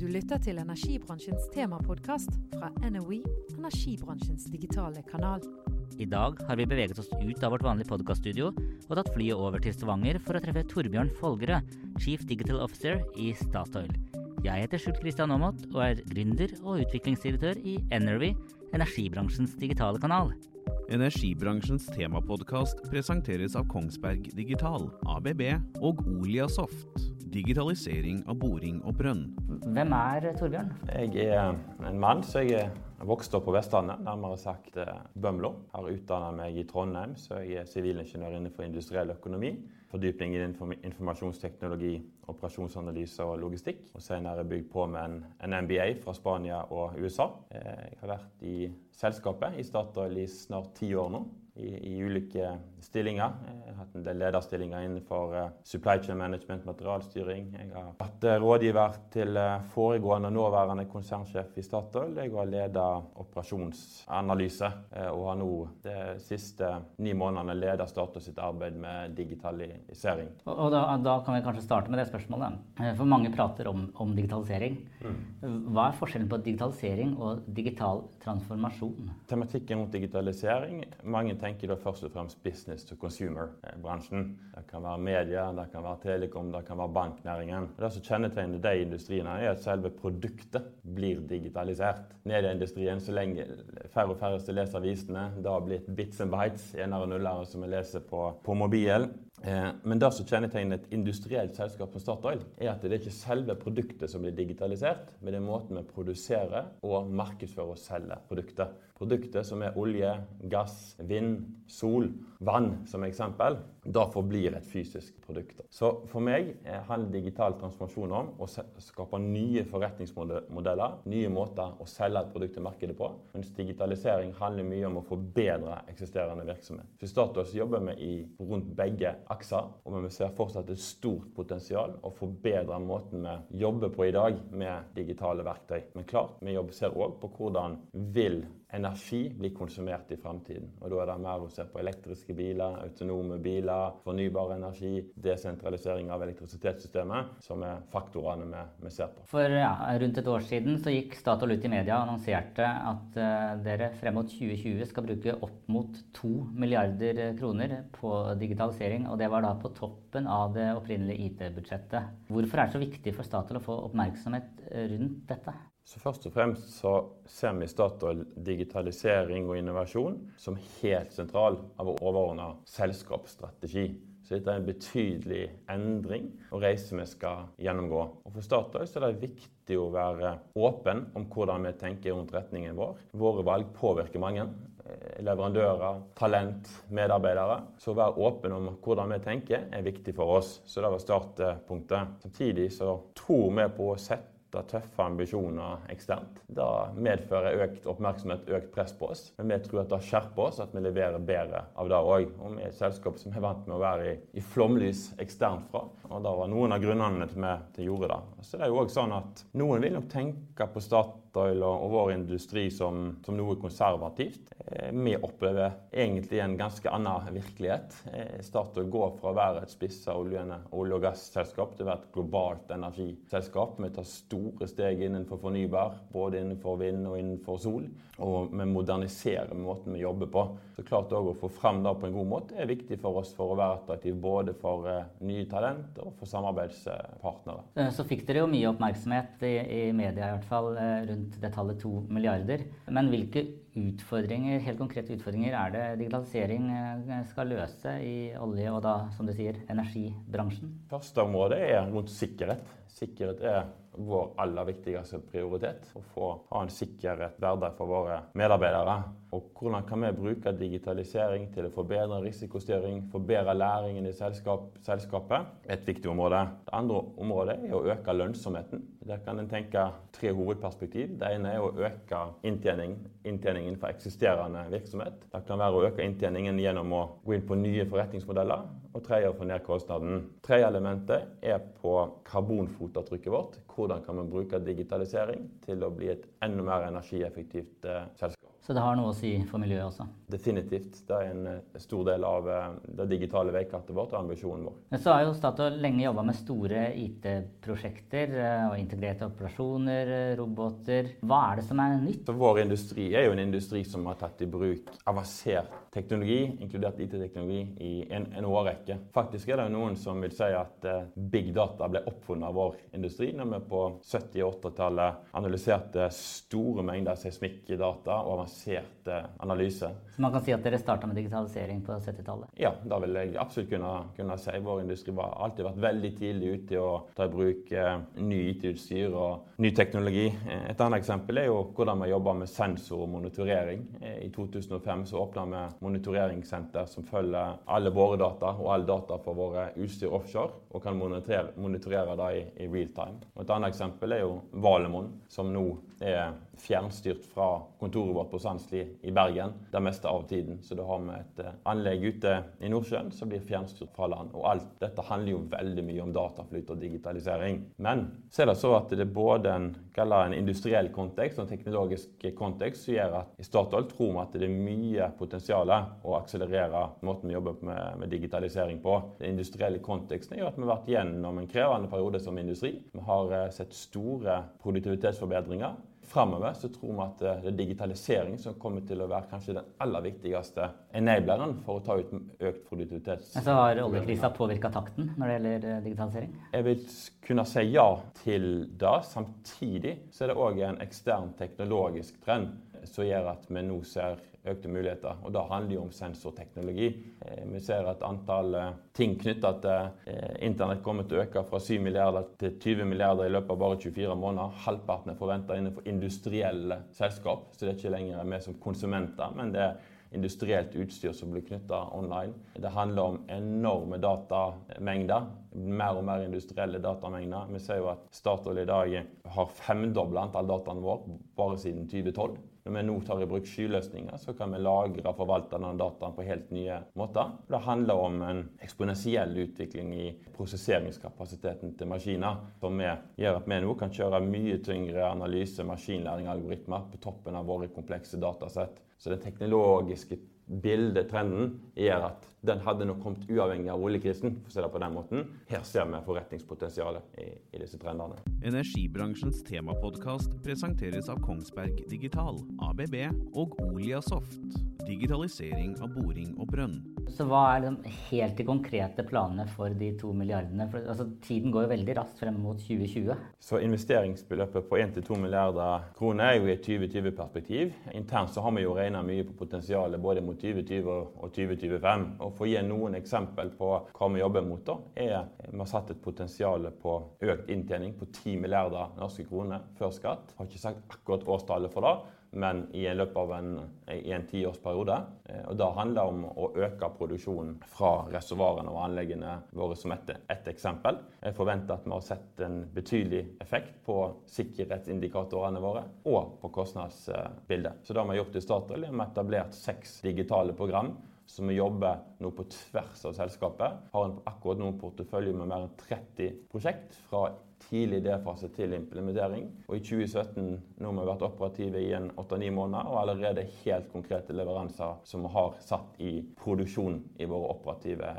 Du lytter til energibransjens temapodkast fra NOE, energibransjens digitale kanal. I dag har vi beveget oss ut av vårt vanlige podkaststudio og tatt flyet over til Stavanger for å treffe Torbjørn Folgerød, Chief Digital Officer i Statoil. Jeg heter Skjult Kristian Aamodt og er gründer og utviklingsdirektør i Energy, energibransjens digitale kanal. Energibransjens temapodkast presenteres av Kongsberg Digital, ABB og Oliasoft. Digitalisering av boring og brønn. Hvem er Torbjørn? Jeg er en mann, så jeg er vokst opp på Vestlandet, nærmere sagt eh, Bømlo. Har utdanna meg i Trondheim, så jeg er sivilingeniør innenfor industriell økonomi. Fordypning i informasjonsteknologi, operasjonsanalyse og logistikk. Og senere bygd på med en, en MBA fra Spania og USA. Eh, jeg har vært i selskapet i Statoil i snart ti år nå i, i, ulike stillinger. Jeg har hatt en del lederstillinger innenfor uh, supply chain management, materialstyring. Jeg har vært uh, rådgiver til uh, foregående og nåværende konsernsjef i Statoil. Jeg har ledet operasjonsanalyse og har nå de siste ni månedene ledet Statoil sitt arbeid med digitalisering. Og, og da, da, kan vi kanskje starte med det spørsmålet. For mange prater om, om digitalisering. Mm. Hva er forskjellen på digitalisering og digital transformasjon? Tematikken rundt digitalisering mange tenker da først og fremst business to consumer-bransjen. Det kan være media, det kan være telekom, det kan være banknæringen. Det som kjennetegner de industriene, er at selve produktet blir digitalisert. Medieindustrien, så lenge færre og færreste leser avisene, det har blitt bits and bites, enere og nullere som vi leser på, på mobil. Eh, men det som kjennetegner et industrielt selskap som Statoil, er at det er ikke selve produktet som blir digitalisert, men det er måten vi produserer og markedsfører og selger produktet. Produktet som er olje, gass, vind, sol, vann som eksempel, da forblir et fysisk produkt. Så for meg handler digital transformasjon om å skape nye forretningsmodeller, nye måter å selge et produkt til markedet på. Mens digitalisering handler mye om å forbedre eksisterende virksomhet. For Statoil jobber vi i, rundt begge akser, og vi ser fortsatt et stort potensial å forbedre måten vi jobber på i dag med digitale verktøy. Men klart, vi ser òg på hvordan vil energi blir konsumert i framtiden. Og Da er det mer å se på elektriske biler, autonome biler, fornybar energi, desentralisering av elektrisitetssystemet, som er faktorene vi, vi ser på. For ja, Rundt et år siden så gikk Statoil ut i media og annonserte at uh, dere frem mot 2020 skal bruke opp mot 2 milliarder kroner på digitalisering. Og det var da på toppen av det opprinnelige IT-budsjettet. Hvorfor er det så viktig for Statoil å få oppmerksomhet rundt dette? Så Først og fremst så ser vi i Statoil digitalisering og innovasjon som helt sentral av overordna selskapsstrategi. Så dette er en betydelig endring og reise vi skal gjennomgå. Og For Statoil så er det viktig å være åpen om hvordan vi tenker rundt retningen vår. Våre valg påvirker mange. Eh, leverandører, talent, medarbeidere. Så å være åpen om hvordan vi tenker er viktig for oss. Så det var startpunktet. Samtidig så tror vi på å sette sette tøffe ambisjoner eksternt. Det medfører økt oppmerksomhet, økt press på oss. Men vi tror at det skjerper oss, at vi leverer bedre av det òg. Og vi er et selskap som er vant med å være i, i flomlys eksternt fra. Og det var noen av grunnene til vi gjorde det. Så det er jo òg sånn at noen vil nok tenke på Statoil og, og vår industri som, som noe konservativt. Eh, vi opplever egentlig en ganske annen virkelighet. Eh, Statoil går fra å være et spissa olje- og gasselskap til å være et globalt energiselskap. Vi tar store steg innenfor fornybar, både innenfor vind og innenfor sol. Og vi moderniserer måten vi jobber på. Så klart òg Å få fram det på en god måte er viktig for oss for å være attraktiv både for uh, nye talent og for samarbeidspartnere. Eh, så fikk dere jo mye oppmerksomhet i, i media i hvert fall eh, rundt det tallet 2 milliarder. Men hvilke utfordringer, helt konkrete utfordringer er det digitalisering skal løse i olje- og da, som du sier, energibransjen? Første område er rundt sikkerhet. Sikkerhet er vår aller viktigste prioritet. Å få ha en sikkerhet hverdag for våre medarbeidere. Og hvordan kan vi bruke digitalisering til å forbedre risikostyring, forbedre læringen i selskap, selskapet? Et viktig område. Det andre området er å øke lønnsomheten. Der kan en tenke tre hovedperspektiv. Det ene er å øke inntjening, inntjeningen for eksisterende virksomhet. Det kan være å øke inntjeningen gjennom å gå inn på nye forretningsmodeller. Og tredje å få ned kostnaden. Tredje elementet er på karbonfotavtrykket vårt. Hvordan kan vi bruke digitalisering til å bli et enda mer energieffektivt eh, selskap? Så det har noe å si for miljøet også? Definitivt. Det er en eh, stor del av eh, det digitale veikartet vårt og ambisjonen vår. Så har jo Statoil lenge jobba med store IT-prosjekter eh, og integrerte operasjoner, roboter. Hva er det som er nytt? Så vår industri er jo en industri som har tatt i bruk avansert teknologi, inkludert IT-teknologi, i en, en, årrekke. Faktisk er det noen som vil si at big data ble oppfunnet av vår industri når vi på 70- og 80-tallet analyserte store mengder seismikkdata og avanserte analyser. Så man kan si at dere starta med digitalisering på 70-tallet? Ja, det vil jeg absolutt kunne, kunne, si. Vår industri har alltid vært veldig tidlig ute i å ta i bruk eh, ny IT-utstyr og ny teknologi. Eh, et annet eksempel er jo hvordan vi jobber med sensor og monitorering. Eh, I 2005 så åpna vi monitoreringssenter som følger alle våre data og alle data for våre utstyr offshore, og kan monitorere, monitorere det i, i real time. Og et annet eksempel er jo Valemon, som nå er fjernstyrt fra kontoret vårt på Sandsli i Bergen det meste av tiden. Så da har vi et eh, anlegg ute i Nordsjøen som blir fjernstyrt fra land. Og alt dette handler jo veldig mye om dataflyt og digitalisering. Men så er det så at det er både en, en industriell kontekst og en teknologisk kontekst som gjør at i Statoil tror vi at det er mye potensial å akselerere måten vi jobber med, med digitalisering på. Den industrielle konteksten gjør at vi har vært gjennom en krevende periode som industri. Vi har eh, sett store produktivitetsforbedringer. Framover så tror vi at eh, det er digitalisering som kommer til å være kanskje den aller viktigste enableren for å ta ut økt produktivitet. Men så har oljekrisa påvirka takten når det gjelder eh, digitalisering? Jeg vil kunne si ja til det. Samtidig så er det òg en ekstern teknologisk trend som gjør at vi nå ser økte muligheter. Og det handler jo om sensorteknologi. Eh, vi ser at antall ting knytta til eh, internett kommer til å øke fra 7 milliarder til 20 milliarder i løpet av bare 24 måneder. Halvparten er forventa innenfor industrielle selskap, så det er ikke lenger vi som konsumenter, men det er industrielt utstyr som blir knytta online. Det handler om enorme datamengder. Mer og mer industrielle datamengder. Vi ser jo at Statoil i dag har femdobla antall dataene våre bare siden 2012. Når vi nå tar i bruk skyløsninger, så kan vi lagre og forvalte denne dataen på helt nye måter. Det handler om en eksponentiell utvikling i prosesseringskapasiteten til maskiner, som gjør at vi nå kan kjøre mye tyngre analyse, maskinlæring og algoritmer på toppen av våre komplekse datasett. Så det teknologiske bildet, trenden, gjør at den hadde nok kommet uavhengig av oljekrisen. for å se det på den måten. Her ser vi forretningspotensialet i, i disse trendene. Energibransjens temapodkast presenteres av Kongsberg Digital, ABB og Oliasoft. Digitalisering av boring og brønn. Så hva er liksom helt de konkrete planene for de to milliardene? For, altså, tiden går jo veldig raskt frem mot 2020. Så investeringsbeløpet på 1-2 milliarder kroner er jo i et 2020-perspektiv. Internt så har vi jo regna mye på potensialet både mot 2020 og 2025. Og For å gi noen eksempel på hva vi jobber mot, da, er vi har satt et potensial på økt inntjening på 10 milliarder norske kroner før skatt. Jeg har ikke sagt akkurat årstallet for det men i løpet av en, en tiårsperiode. Eh, og Det handler om å øke produksjonen fra reservoarene og anleggene våre som et, et, eksempel. Jeg forventer at vi har sett en betydelig effekt på sikkerhetsindikatorene våre og på kostnadsbildet. Så det vi har gjort i Statoil, er vi etablert seks digitale program som vi jobber nå på tvers av selskapet. Har en, akkurat nå en portefølje med mer enn 30 prosjekt fra tidlig idéfase til implementering. Og i 2017 nå har vi vært operative i en 8-9 måneder og allerede helt konkrete leveranser som vi har satt i produksjon i våre operative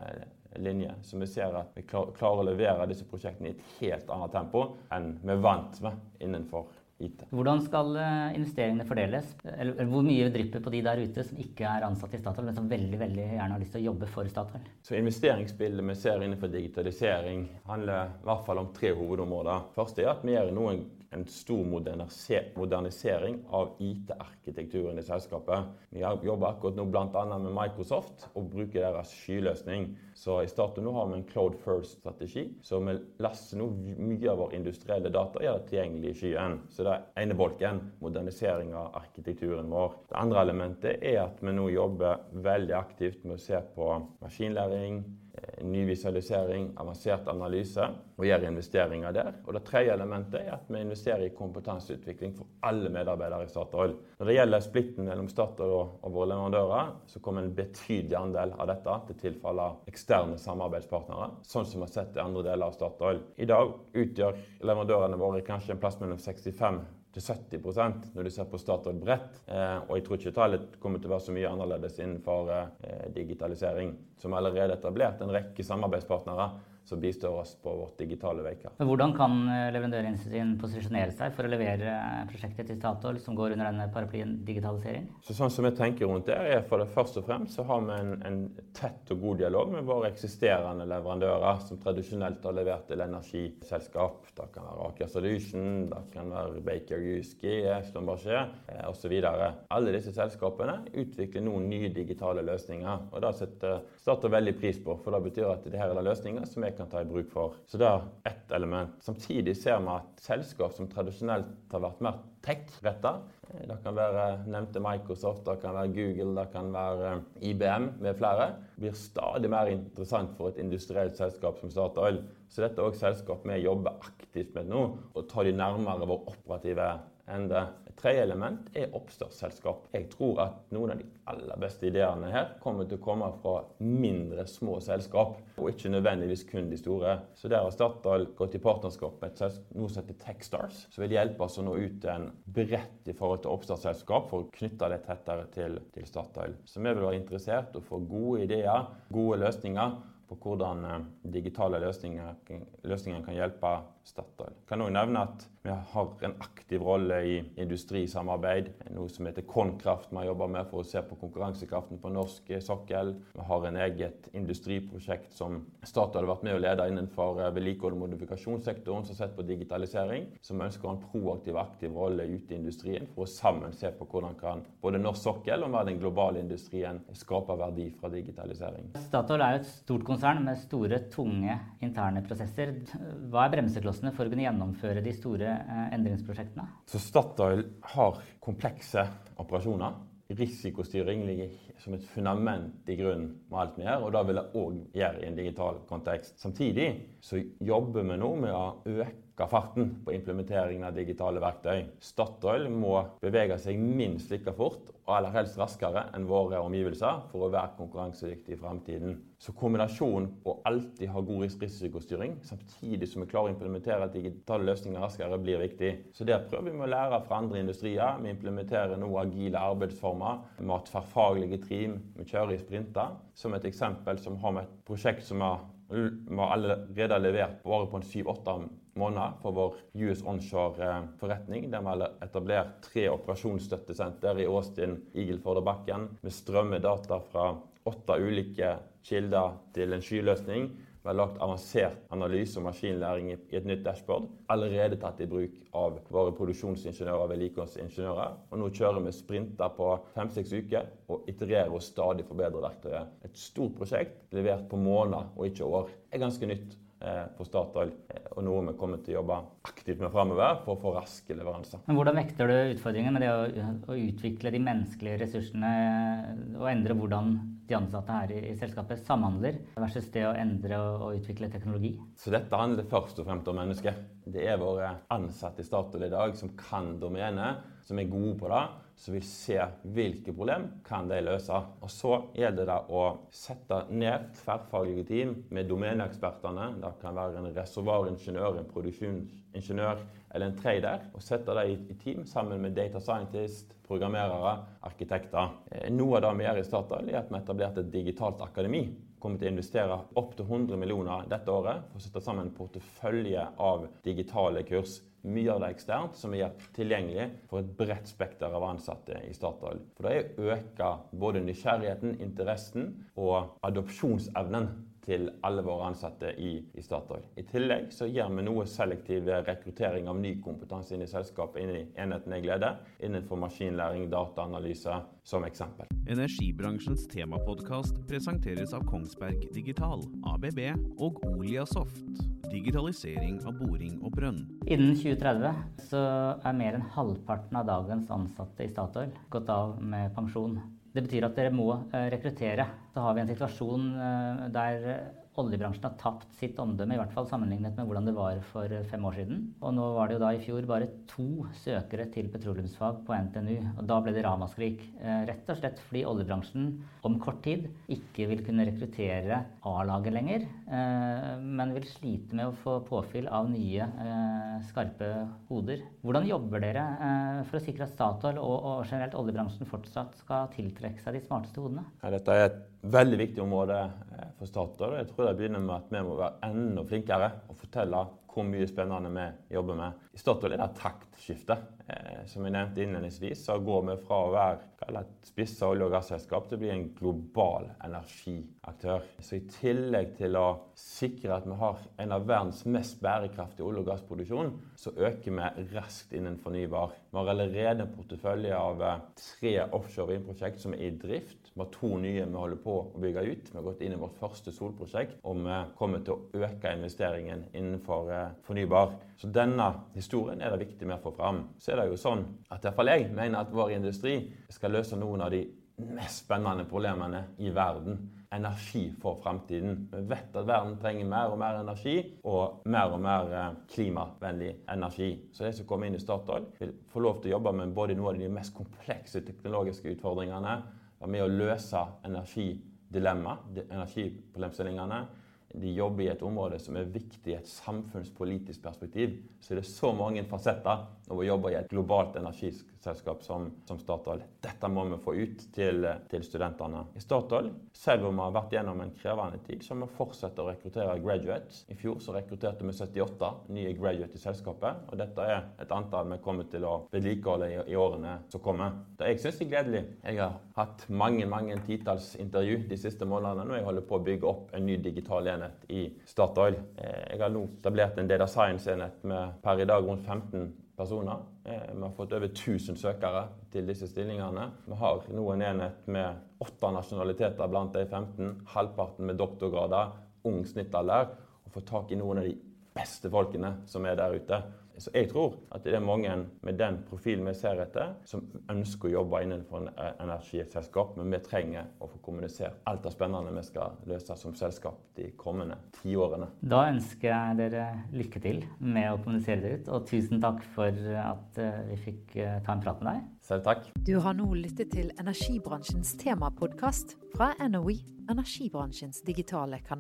linjer. Så vi ser at vi klarer å levere disse prosjektene i et helt annet tempo enn vi vant med innenfor IT. Hvordan skal eh, investeringene fordeles? Eller hvor mye drypper på de der ute som ikke er ansatt i Statoil, men som veldig veldig gjerne har lyst til å jobbe for Statoil? Så Investeringsbildet vi ser innenfor digitalisering, handler i hvert fall om tre hovedområder. Først er at vi gjør noen en stor modernisering av IT-arkitekturen i selskapet. Vi jobber akkurat nå bl.a. med Microsoft og bruker deres skyløsning. Så i starten nå har vi en Cloud First-strategi. Så vi laster nå mye av vår industrielle data gjør det tilgjengelig i skyen. Så det er ene bolken, modernisering av arkitekturen vår. Det andre elementet er at vi nå jobber veldig aktivt med å se på maskinlæring, ny visualisering, avansert analyse. og gjør investeringer der. Og Det tredje elementet er at vi investerer i kompetanseutvikling for alle medarbeidere i Statoil. Når det gjelder splitten mellom Statoil og, våre leverandører, så kommer en betydelig andel av dette til tilfelle eksterne samarbeidspartnere, sånn som vi har sett i andre deler av Statoil. I dag utgjør leverandørene våre kanskje en plass mellom 65 til 70% når du ser på Statoil bredt. Eh, og jeg tror ikke tallet kommer til å være så mye annerledes innenfor eh, digitalisering, som allerede etablert en rekke samarbeidspartnere som bistår oss på vårt digitale veikart. Hvordan kan eh, leverandørindustrien posisjonere seg for å levere eh, prosjektet til Statoil som går under denne paraplyen digitalisering? Så sånn som jeg tenker rundt det, er for det først og fremst så har vi en, en tett og god dialog med våre eksisterende leverandører, som tradisjonelt har levert til energiselskap. Det kan være Aker Solution, det kan være Baker Hughes, GE, Schlumberger eh, osv. Alle disse selskapene utvikler noen nye digitale løsninger. og Det setter Statoil veldig pris på, for det betyr at det her er løsninger som vi kan ta i bruk for. Så det er ett element. Samtidig ser vi at selskap som tradisjonelt har vært mer tech-retta, eh, det kan være nevnte Microsoft, det kan være Google, det kan være eh, IBM med flere, blir stadig mer interessant for et industrielt selskap som Statoil. Så dette er også selskap vi jobber aktivt med nå, og tar de nærmere vår operative ende. Et tredje element er oppstartsselskap. Jeg tror at noen av de aller beste ideene her kommer til å komme fra mindre, små selskap, og ikke nødvendigvis kun de store. Så der har Statoil gått i partnerskap med et selskap noe som heter Techstars, som vil hjelpe oss å nå ut en bredt i forhold til oppstartsselskap for å knytte det tettere til, til Statoil. Så vi vil være interessert å få gode ideer, gode løsninger på hvordan eh, digitale løsninger, løsninger kan hjelpe Statoil. Kan også nevne at vi har en aktiv rolle i industrisamarbeid. Noe som heter Konkraft vi har jobba med for å se på konkurransekraften på norsk sokkel. Vi har en eget industriprosjekt som Statoil har vært med å lede innenfor eh, vedlikehold og modifikasjonssektoren, som har sett på digitalisering. Som ønsker å ha en proaktiv aktiv rolle ute i industrien for å sammen se på hvordan kan både norsk sokkel og den globale industrien skape verdi fra digitalisering. Statoil er et stort konsern med store, tunge interne prosesser. Hva er bremseklossene for å kunne gjennomføre de store endringsprosjektene? Så Statoil har komplekse operasjoner. Risikostyring ligger som et fundament i grunnen med alt vi gjør, og det vil jeg òg gjøre i en digital kontekst. Samtidig så jobber vi nå med å øke farten på implementeringen av digitale verktøy. Statoil må bevege seg minst like fort og aller helst raskere enn våre omgivelser for å være konkurransedyktig i fremtiden. Så kombinasjonen på alltid ha god risikostyring samtidig som vi klarer å implementere digitale løsninger raskere, blir viktig. Så der prøver vi å lære fra andre industrier. Vi implementerer nå agile arbeidsformer. Vi har tverrfaglige team. Vi kjører i sprinter. Som et eksempel som har med et prosjekt som har vi har allerede levert bare på en syv-åtte måneder for vår US Onshore-forretning. Der vi har etablert tre operasjonsstøttesenter i Austin, Eagleford og Bakken strømmer data fra åtte ulike kilder til en skyløsning. Vi har lagt avansert analyse og maskinlæring i et nytt dashboard. Allerede tatt i bruk av våre produksjonsingeniører og vedlikeholdsingeniører. Og nå kjører vi sprinter på fem-seks uker og itererer og stadig forbedrer verktøyet. Et stort prosjekt levert på måneder og ikke år. Det er ganske nytt på eh, Statoil, eh, og noe vi kommer til å jobbe aktivt med framover for å få raske leveranser. Men Hvordan vekter du utfordringen med det å, å, utvikle de menneskelige ressursene og endre hvordan de ansatte her i, i selskapet samhandler, versus det å endre og, og, utvikle teknologi? Så Dette handler først og fremst om mennesker. Det er våre ansatte i Statoil i dag som kan domenet, som er gode på det som vil se hvilke problem kan de løse. Og Så gjelder det å sette ned tverrfaglige team med domeneekspertene. Det kan være en reservoaringeniør, en produksjonsingeniør eller en trader. Og sette dem i team sammen med data scientist, programmerere, arkitekter. Eh, noe av det vi gjør i Statoil, er at vi har etablert et digitalt akademi kommer til å investere opptil 100 millioner dette året for å sette sammen en portefølje av digitale kurs mye av det eksternt, som er gjort tilgjengelig for et bredt spekter av ansatte i Statoil. For det er å øke både nysgjerrigheten, interessen og adopsjonsevnen til alle våre ansatte i, i, Statoil. I tillegg så gjør vi noe selektiv rekruttering av ny kompetanse inn i selskapet, inn i enheten jeg leder, innenfor maskinlæring, dataanalyse, som eksempel. Energibransjens temapodkast presenteres av Kongsberg Digital, ABB og Oliasoft. Digitalisering av boring og brønn. Innen 2030 så er mer enn halvparten av dagens ansatte i Statoil gått av med pensjon. Det betyr at dere må eh, rekruttere. Så har vi en situasjon eh, der oljebransjen har tapt sitt omdømme, i hvert fall sammenlignet med hvordan det var for fem år siden. Og nå var det jo da i fjor bare to søkere til petroleumsfag på NTNU. Og da ble det ramaskrik. Eh, rett og slett fordi oljebransjen om kort tid ikke vil kunne rekruttere A-laget lenger, eh, men vil slite med å få påfyll av nye eh, skarpe hoder. Hvordan jobber dere for å sikre at Statoil og generelt oljebransjen fortsatt skal tiltrekke seg de smarteste hodene? Ja, dette er et veldig viktig område for Statoil. Jeg tror det begynner med at vi må være enda flinkere og fortelle hvor mye spennende vi jobber med. I Statoil er det taktskifte. Eh, som jeg nevnte innledningsvis, så går vi fra å være et spissa olje- og gasselskap til å bli en global energiaktør. Så i tillegg til å sikre at vi har en av verdens mest bærekraftige olje- og gassproduksjon, så øker vi raskt innen fornybar. Vi har allerede en portefølje av eh, tre offshore vindprosjekt som er i drift. Vi har to nye vi holder på å bygge ut. Vi har gått inn i vårt første solprosjekt, og vi kommer til å øke investeringen innenfor eh, fornybar. Så denne historien er det viktig med å få fram. Så er det jo sånn at iallfall jeg mener at vår industri skal løse noen av de mest spennende problemene i verden. Energi for framtiden. Vi vet at verden trenger mer og mer energi, og mer og mer eh, klimavennlig energi. Så de som kommer inn i Statoil, vil få lov til å jobbe med både noen av de mest komplekse teknologiske utfordringene og med å løse energidilemma, energiproblemstillingene. De jobber i et område som er viktig i et samfunnspolitisk perspektiv. Så det er så mange fasetter av vi jobber i et globalt energiselskap som, som Statoil. Dette må vi få ut til, til, studentene. I Statoil, selv om vi har vært gjennom en krevende tid, så må vi fortsette å rekruttere graduates. I fjor så rekrutterte vi 78 nye graduates i selskapet. Og dette er et antall vi kommer til å vedlikeholde i, i årene som kommer. Det jeg syns er gledelig. Jeg har hatt mange mange titalls intervju de siste månedene når jeg holder på å bygge opp en ny digital enhet i Statoil. Eh, jeg har nå etablert en data science-enhet med per i dag rundt 15 personer. Eh, vi har fått over 1000 søkere til disse stillingene. Vi har nå en enhet med åtte nasjonaliteter blant de 15. Halvparten med doktorgrader, ung snittalder. Og få tak i noen av de beste folkene som er der ute. Så jeg tror at det er mange med den profilen vi ser etter, som ønsker å jobbe innenfor en eh, energiselskap, men vi trenger å få kommunisert alt det spennende vi skal løse som selskap de kommende tiårene. Da ønsker jeg dere lykke til med å kommunisere det ut, og tusen takk for at eh, vi fikk eh, ta en prat med deg. Selv takk. Du har nå lyttet til energibransjens temapodkast fra NOE, energibransjens digitale kanal.